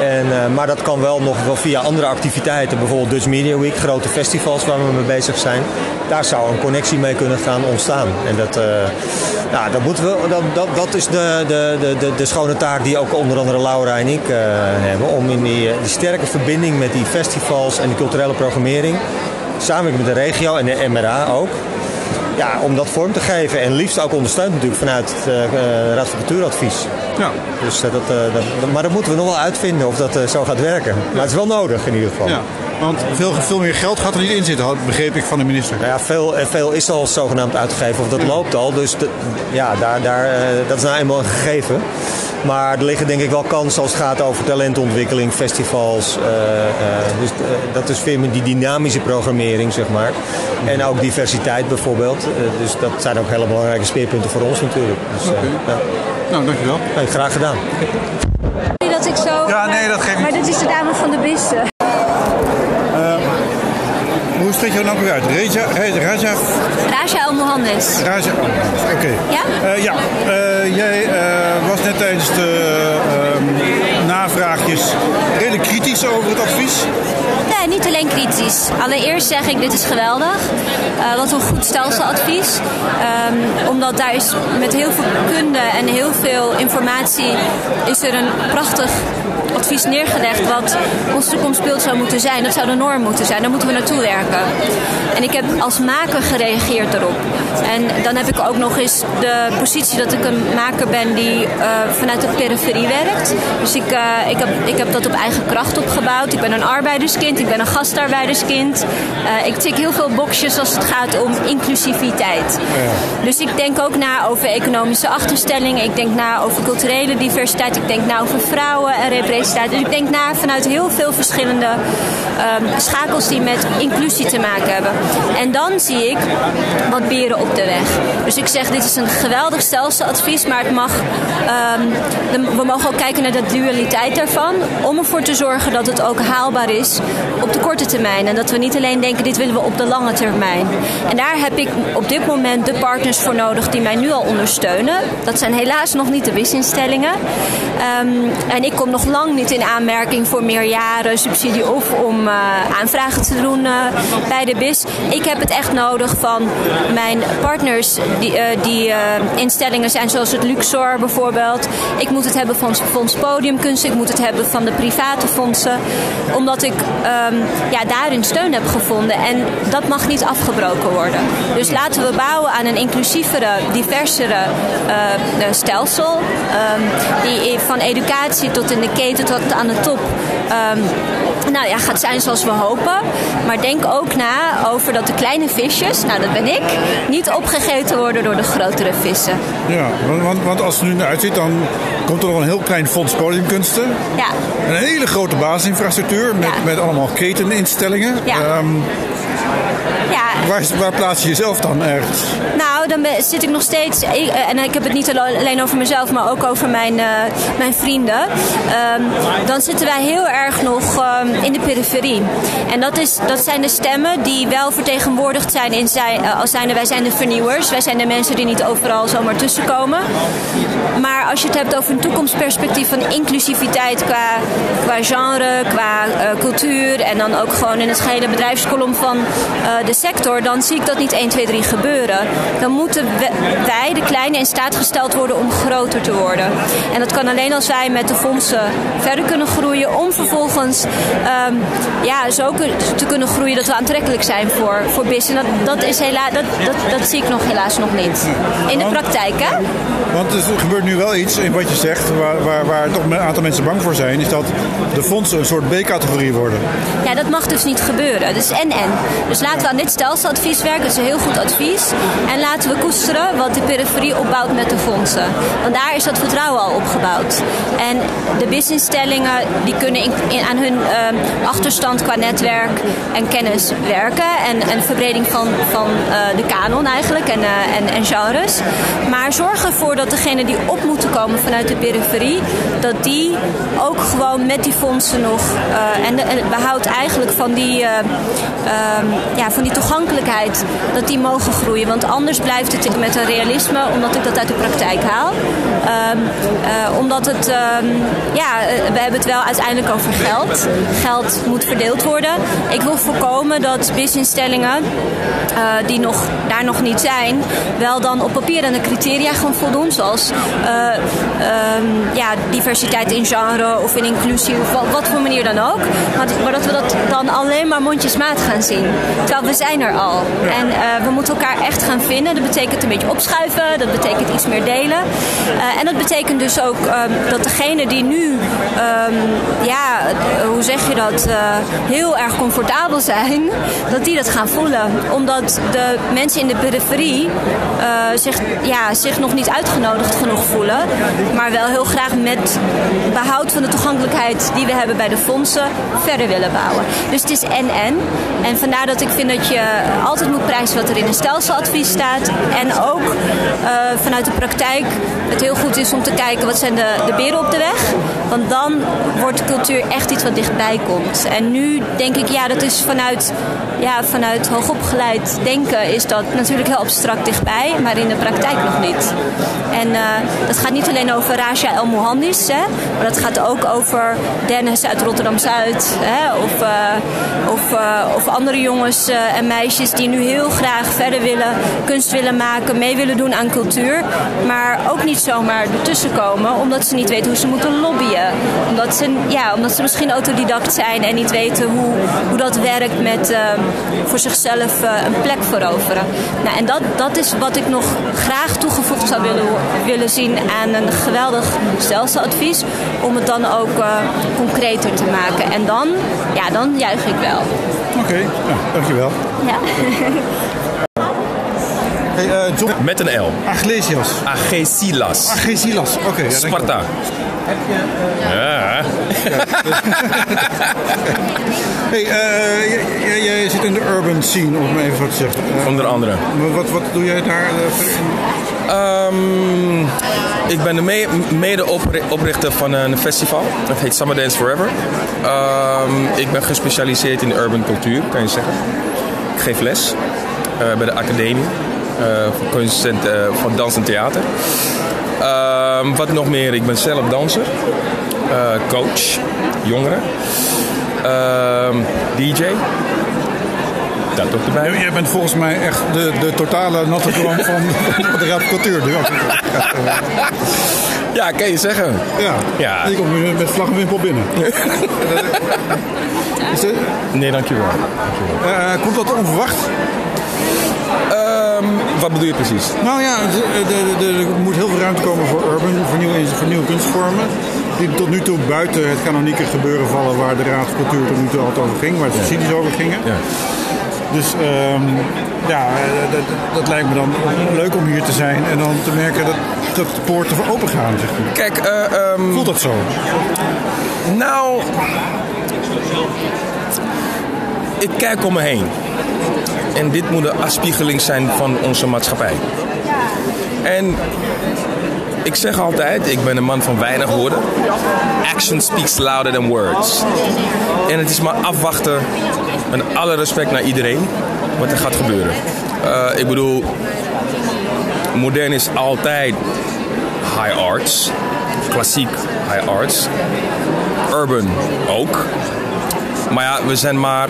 En, uh, maar dat kan wel nog wel via andere activiteiten. Bijvoorbeeld Dutch Media Week, grote festivals waar we mee bezig zijn. Daar zou een connectie mee kunnen gaan ontstaan. En dat, uh, dat, moeten we, dat, dat, dat is de, de, de, de, schone taak die ook onder andere Laura en ik uh, hebben. Om in die, sterke verbinding met die festivals en de culturele programmering. Samen met de regio en de MRA ook ja, om dat vorm te geven. En liefst ook ondersteund natuurlijk vanuit het Raad van Cultuuradvies. Ja. Dus, uh, dat, uh, dat, maar dat moeten we nog wel uitvinden of dat zo gaat werken. Maar het is wel nodig in ieder geval. Ja. Want veel, veel meer geld gaat er niet in zitten, begreep ik van de minister. Ja, veel, veel is al zogenaamd uitgegeven, of dat ja. loopt al. Dus de, ja, daar, daar, dat is nou eenmaal een gegeven. Maar er liggen denk ik wel kansen als het gaat over talentontwikkeling, festivals. Uh, uh, dus uh, dat is veel meer die dynamische programmering, zeg maar. En ook diversiteit bijvoorbeeld. dus dat zijn ook hele belangrijke speerpunten voor ons natuurlijk. Dus, okay. ja. Nou, dankjewel. Graag gedaan. Dat ik zo... Ja, nee, dat geeft Maar dit is de dame van de bisten. hoe spreek je dat nou weer uit? Reja, Raja? Raja Al Mohandes. Raja oké. Okay. Ja? Uh, ja, uh, jij tijdens de ehm, navraagjes redelijk kritisch over het advies. Nee, niet alleen kritisch. Allereerst zeg ik, dit is geweldig. wat een goed stelseladvies. Um, omdat daar is met heel veel kunde en heel veel informatie is er een prachtig advies neergelegd wat ons toekomstbeeld zou moeten zijn. Dat zou de norm moeten zijn. Daar moeten we naartoe werken. En ik heb als maker gereageerd daarop. En dan heb ik ook nog eens de positie dat ik een maker ben die uh, vanuit de periferie werkt. Dus ik, uh, ik, heb, ik heb dat op eigen kracht opgebouwd. Ik ben een arbeiderskind, ik ben een gastarbeiderskind. Uh, ik tik heel veel boxjes als het gaat om inclusiviteit. Ja. Dus ik denk ook na over economische achterstellingen. Ik denk na over culturele diversiteit. Ik denk na over vrouwen en representatie. Dus ik denk na vanuit heel veel verschillende um, schakels die met inclusie te maken hebben. En dan zie ik wat beren op de weg. Dus ik zeg, dit is een geweldig stelseladvies, maar het mag, um, we mogen ook kijken naar de dualiteit daarvan. Om ervoor te zorgen dat het ook haalbaar is op de korte termijn. En dat we niet alleen denken, dit willen we op de lange termijn. En daar heb ik op dit moment de partners voor nodig die mij nu al ondersteunen. Dat zijn helaas nog niet de wisinstellingen. Um, en ik kom nog lang niet in aanmerking voor meerjaren subsidie of om aanvragen te doen uh, bij de BIS. Ik heb het echt nodig van mijn partners die, uh, die instellingen zijn zoals het Luxor bijvoorbeeld. Ik moet het hebben van Fonds Podiumkunst. Ik moet het hebben van de private fondsen. Omdat ik um, ja, daarin steun heb gevonden. En dat mag niet afgebroken worden. Dus laten we bouwen aan een inclusievere, diversere stelsel. Um, die van educatie tot in de keten tot aan de top um, nou ja, gaat zijn zoals we hopen. Maar denk ook na over dat de kleine visjes, nou dat ben ik, niet opgegeten worden door de grotere vissen. Ja, want, want, want als het nu naar uitziet, dan komt er nog een heel klein fonds podiumkunsten. Ja. Een hele grote basisinfrastructuur met, met allemaal keteninstellingen. Ja. Ehm, Ja, waar, waar plaats je jezelf dan ergens? Nou, dan ben- zit ik nog steeds. ik- eh, en ik heb het niet alleen over mezelf, maar ook over mijn, eh, mijn vrienden. Ehm, dan zitten wij heel erg nog ehm, in de periferie. En dat, is, dat zijn de stemmen die wel vertegenwoordigd zijn in zijn, eh, als zijnde wij zijn de vernieuwers. Wij zijn de mensen die niet overal zomaar tussenkomen. Maar als je het hebt over een toekomstperspectief van inclusiviteit qua, qua genre, qua cultuur en dan ook gewoon in het gehele bedrijfskolom van de sector, dan zie ik dat niet 1, 2, 3 gebeuren. Dan moeten wij, de kleine, in staat gesteld worden om groter te worden. En dat kan alleen als wij met de fondsen verder kunnen groeien, om vervolgens ehm, ja, zo te kunnen groeien dat we aantrekkelijk zijn voor, voor business. En dat, dat, is hela- dat, dat, dat zie ik nog helaas nog niet. In de praktijk, hè? Want er gebeurt nu wel iets in wat je zegt, waar, waar, waar toch een aantal mensen bang voor zijn, is dat de fondsen een soort B-categorie worden. Ja, dat mag dus niet gebeuren. Dus en-en. Dus laten we aan dit stelseladvies werken. Dat is een heel goed advies. En laten we koesteren wat de periferie opbouwt met de fondsen. Want daar is dat vertrouwen al opgebouwd. En de businessinstellingen die kunnen in, aan hun ehm, achterstand qua netwerk en kennis werken. En, en verbreding van, van eh, de kanon eigenlijk en, eh, en, en genres. Maar zorg ervoor dat degenen die op moeten komen vanuit de periferie, dat die ook gewoon met die fondsen nog eh, en, de, behoud eigenlijk van die, eh, ehm, ja, van die toegankelijkheid, dat die mogen groeien. Want anders blijft het met een realisme, omdat ik dat uit de praktijk haal. Ehm, eh, omdat het, ehm, ja, we hebben het wel uiteindelijk over geld. Geld moet verdeeld worden. Ik wil voorkomen dat businessinstellingen eh, die nog, daar nog niet zijn, wel dan op papier aan de criteria gaan voldoen, zoals eh, ehm, ja, diversiteit in genre of in inclusie of wat, wat voor manier dan ook. Maar, maar dat we dat dan alleen maar mondjesmaat gaan zien. Terwijl we zijn er al. En eh, we moeten elkaar echt gaan vinden. Dat betekent een beetje opschuiven, dat betekent iets meer delen. Eh, en dat betekent dus ook ehm, dat degene die nu, ehm, ja, hoe zeg je dat, eh, heel erg comfortabel zijn, dat die dat gaan voelen. Omdat de mensen in de periferie zich, ja, zich nog niet uitgenodigd genoeg voelen, maar wel heel graag met behoud van de toegankelijkheid die we hebben bij de fondsen verder willen bouwen. Dus het is en-en. En vandaar dat ik vind dat je altijd moet prijzen wat er in een stelseladvies staat. En ook eh, vanuit de praktijk het heel goed is om te kijken wat zijn de, de beren op de weg. Want dan wordt de cultuur echt iets wat dichtbij komt. En nu denk ik, ja, dat is vanuit, ja, vanuit hoogopgeleid denken is dat natuurlijk heel abstract dichtbij, maar in de praktijk nog niet. En eh, dat gaat niet alleen over Raja El Mohandis, hè, maar dat gaat ook over Dennis uit Rotterdam-Zuid. Of, eh, of, of andere jongens en meisjes die nu heel graag verder willen, kunst willen maken, mee willen doen aan cultuur. Maar ook niet zomaar ertussen komen, omdat ze niet weten hoe ze moeten lobbyen. Omdat ze, ja, omdat ze misschien autodidact zijn en niet weten hoe, hoe dat werkt met eh, voor zichzelf eh, een plek veroveren. Nou, en dat, dat is wat ik nog graag toegevoegd zou willen, willen zien aan een geweldig stelseladvies. Om het dan ook eh, concreter te maken. En dan, ja, dan juich ik wel. Oké, ja, dankjewel. Ja. Hey, eh, John. Met een L. Aglesias. Agesilas. Agesilas, oké. ja, dank je. Sparta. Ja. Hey, eh, jij, zit in de urban scene, om het maar even zo te zeggen. Eh, Onder andere. maar wat, wat doe jij daar? eh, in? Ehm, ik ben de me- mede-oprichter van een festival. Dat heet Summer Dance Forever. Ehm, ik ben gespecialiseerd in urban cultuur, kan je zeggen. Ik geef les eh, bij de academie eh, voor kunst en eh, voor dans en theater. Ehm, wat nog meer? Ik ben zelf danser, coach, jongeren, DJ. Dat ook erbij. Jij bent volgens mij echt de, de totale natte van, van de Raad Cultuur. nu ook. Ja, kan je zeggen. Ja. Ja. Je komt nu met vlag en wimpel binnen. Is dit- Nee, dankjewel. eh, komt dat onverwacht? Ehm, wat bedoel je precies? Nou ja, er moet heel veel ruimte komen voor urban, voor nieuwe, voor nieuwe kunstvormen. die tot nu toe buiten het kanonieke gebeuren vallen waar de Raad van Cultuur tot nu toe altijd over ging, waar de subsidies over gingen. Dus ehm, ja, eh, dat, dat lijkt me dan leuk om hier te zijn en dan te merken dat, dat de poorten voor open gaan. Zeg maar. Kijk, eh, voelt dat zo? Nou, ik kijk om me heen. En dit moet een afspiegeling zijn van onze maatschappij. En ik zeg altijd, ik ben een man van weinig woorden. Action speaks louder than words. En het is maar afwachten, met alle respect naar iedereen, wat er gaat gebeuren. Uh, ik bedoel, modern is altijd high arts. Klassiek high arts. Urban ook. Maar ja, we zijn maar,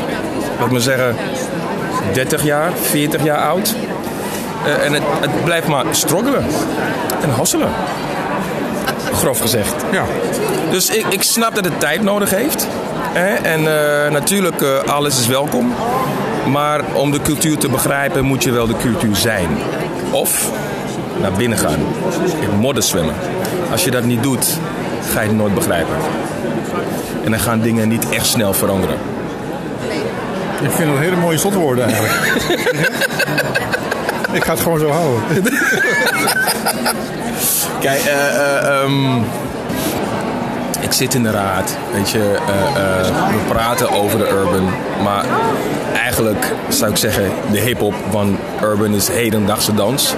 laat maar zeggen, 30 jaar, 40 jaar oud. Uh, en het, het, blijft maar struggelen en hasselen. Grof gezegd. Ja. Dus ik, ik snap dat het tijd nodig heeft. En uh, natuurlijk, uh, alles is welkom. Maar om de cultuur te begrijpen, moet je wel de cultuur zijn. Of naar binnen gaan. In modder zwemmen. Als je dat niet doet, ga je het nooit begrijpen. En dan gaan dingen niet echt snel veranderen. Ik vind dat hele mooie slotwoorden eigenlijk. Ik ga het gewoon zo houden. Kijk, uh, um, ik zit in de raad. Weet je, uh, we praten over de urban. Maar eigenlijk zou ik zeggen, de hip-hop van urban is hedendaagse dans.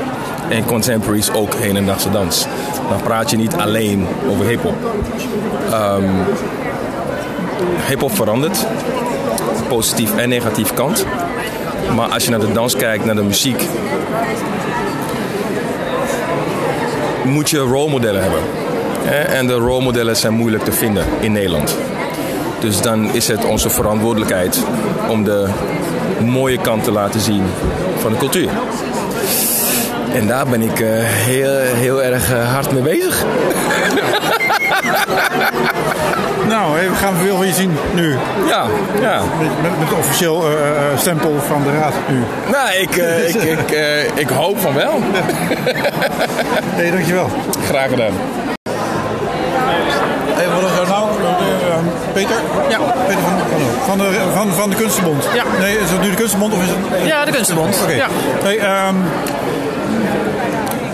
En contemporary is ook hedendaagse dans. Dan praat je niet alleen over hip-hop. Um, hip-hop verandert. Positief en negatief kant. Maar als je naar de dans kijkt, naar de muziek, moet je rolmodellen hebben. En de rolmodellen zijn moeilijk te vinden in Nederland. Dus dan is het onze verantwoordelijkheid om de mooie kant te laten zien van de cultuur. En daar ben ik uh, heel, heel erg uh, hard mee bezig. nou, we gaan veel van je zien nu. Ja, ja. Met, met, officieel uh, stempel van de raad nu. Nou, ik, ik, ik, ik hoop van wel. hey, dankjewel. Graag gedaan. Hey, wat is er nou? Peter? Ja. Peter van, van, de, van, van de Kunstenbond? Ja. Nee, is het nu de Kunstenbond of is het... Ja, de Kunstenbond. Oké. Okay. Ja. Hey, um,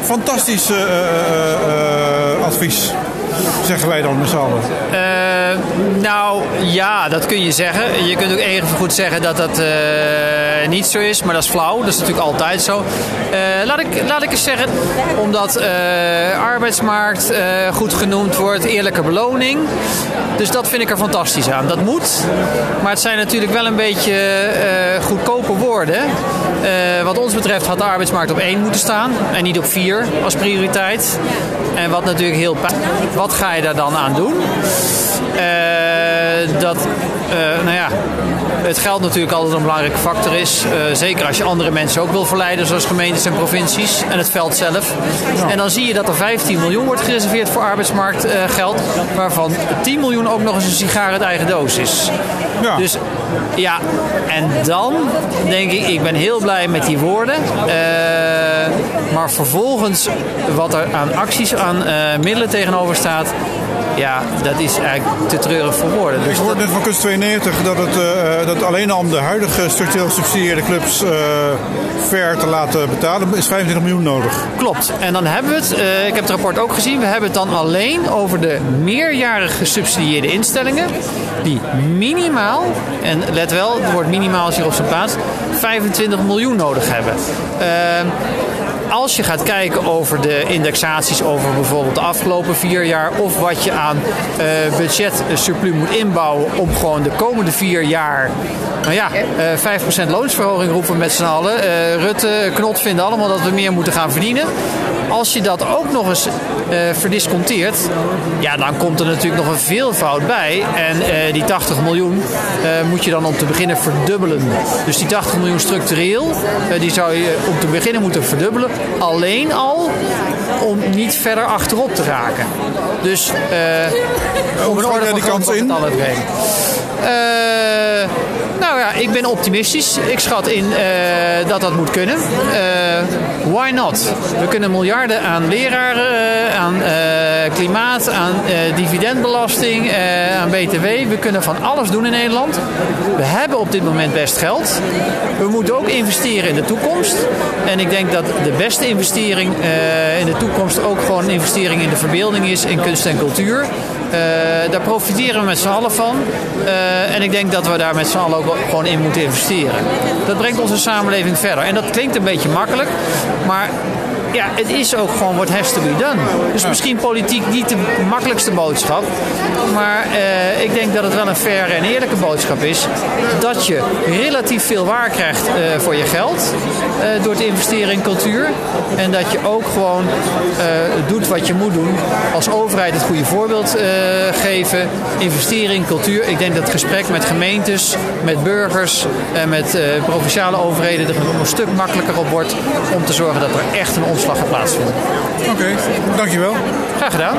fantastisch uh, uh, advies, zeggen wij dan met z'n allen. Uh, nou, ja, dat kun je zeggen. Je kunt ook even goed zeggen dat dat niet zo is, maar dat is flauw. Dat is natuurlijk altijd zo. laat, ik, laat ik eens zeggen, omdat arbeidsmarkt goed genoemd wordt, eerlijke beloning. Dus dat vind ik er fantastisch aan. Dat moet, maar het zijn natuurlijk wel een beetje goedkope woorden. wat ons betreft had de arbeidsmarkt op één moeten staan en niet op vier als prioriteit. En wat natuurlijk heel Wat ga je daar dan aan doen? Uh, dat, uh, nou ja, het geld natuurlijk altijd een belangrijke factor is. Uh, zeker als je andere mensen ook wil verleiden, zoals gemeentes en provincies. En het veld zelf. Ja. En dan zie je dat er 15 miljoen wordt gereserveerd voor arbeidsmarktgeld. waarvan 10 miljoen ook nog eens een sigaar uit eigen doos is. Ja. Dus ja, en dan denk ik, ik ben heel blij met die woorden. maar vervolgens, wat er aan acties, aan middelen tegenover staat ja, dat is eigenlijk te treurig voor woorden. Dus ik hoorde net van Kunst 92 dat het, uh, dat alleen al om de huidige structureel gesubsidieerde clubs uh, ver te laten betalen is 25 miljoen nodig. Klopt. En dan hebben we het, uh, ik heb het rapport ook gezien, we hebben het dan alleen over de meerjarig gesubsidieerde instellingen die minimaal, en let wel, het woord minimaal is hier op zijn plaats, 25 miljoen nodig hebben als je gaat kijken over de indexaties over bijvoorbeeld de afgelopen vier jaar of wat je aan uh, budgetsurplus moet inbouwen om gewoon de komende vier jaar nou ja, uh, 5% loonsverhoging roepen met z'n allen. Uh, Rutte, Knot vinden allemaal dat we meer moeten gaan verdienen. Als je dat ook nog eens uh, verdisconteert, ja, dan komt er natuurlijk nog een veelvoud bij. En uh, die 80 miljoen uh, moet je dan om te beginnen verdubbelen. Dus die 80 miljoen structureel, die zou je om te beginnen moeten verdubbelen. Alleen al om niet verder achterop te raken. Dus om een orde van die kans in? het al het heen. Nou ja, ik ben optimistisch. Ik schat in eh, dat dat moet kunnen. Eh, why not? We kunnen miljarden aan leraren, eh, aan klimaat, aan dividendbelasting, aan BTW. We kunnen van alles doen in Nederland. We hebben op dit moment best geld. We moeten ook investeren in de toekomst. En ik denk dat de beste investering in de toekomst ook gewoon investering in de verbeelding is, in kunst en cultuur. Eh, daar profiteren we met z'n allen van. Eh, en ik denk dat we daar met z'n allen ook gewoon in moeten investeren. Dat brengt onze samenleving verder. En dat klinkt een beetje makkelijk, maar ja, het is ook gewoon what has to be done. Dus misschien politiek niet de makkelijkste boodschap. Maar eh, ik denk dat het wel een faire en eerlijke boodschap is. Dat je relatief veel waar krijgt eh, voor je geld. eh, door te investeren in cultuur. En dat je ook gewoon doet wat je moet doen. Als overheid het goede voorbeeld geven. Investeren in cultuur. Ik denk dat het gesprek met gemeentes, met burgers en met provinciale overheden er een stuk makkelijker op wordt. Om te zorgen dat er echt een omslag gaat plaatsvinden. Oké, dankjewel. Graag gedaan.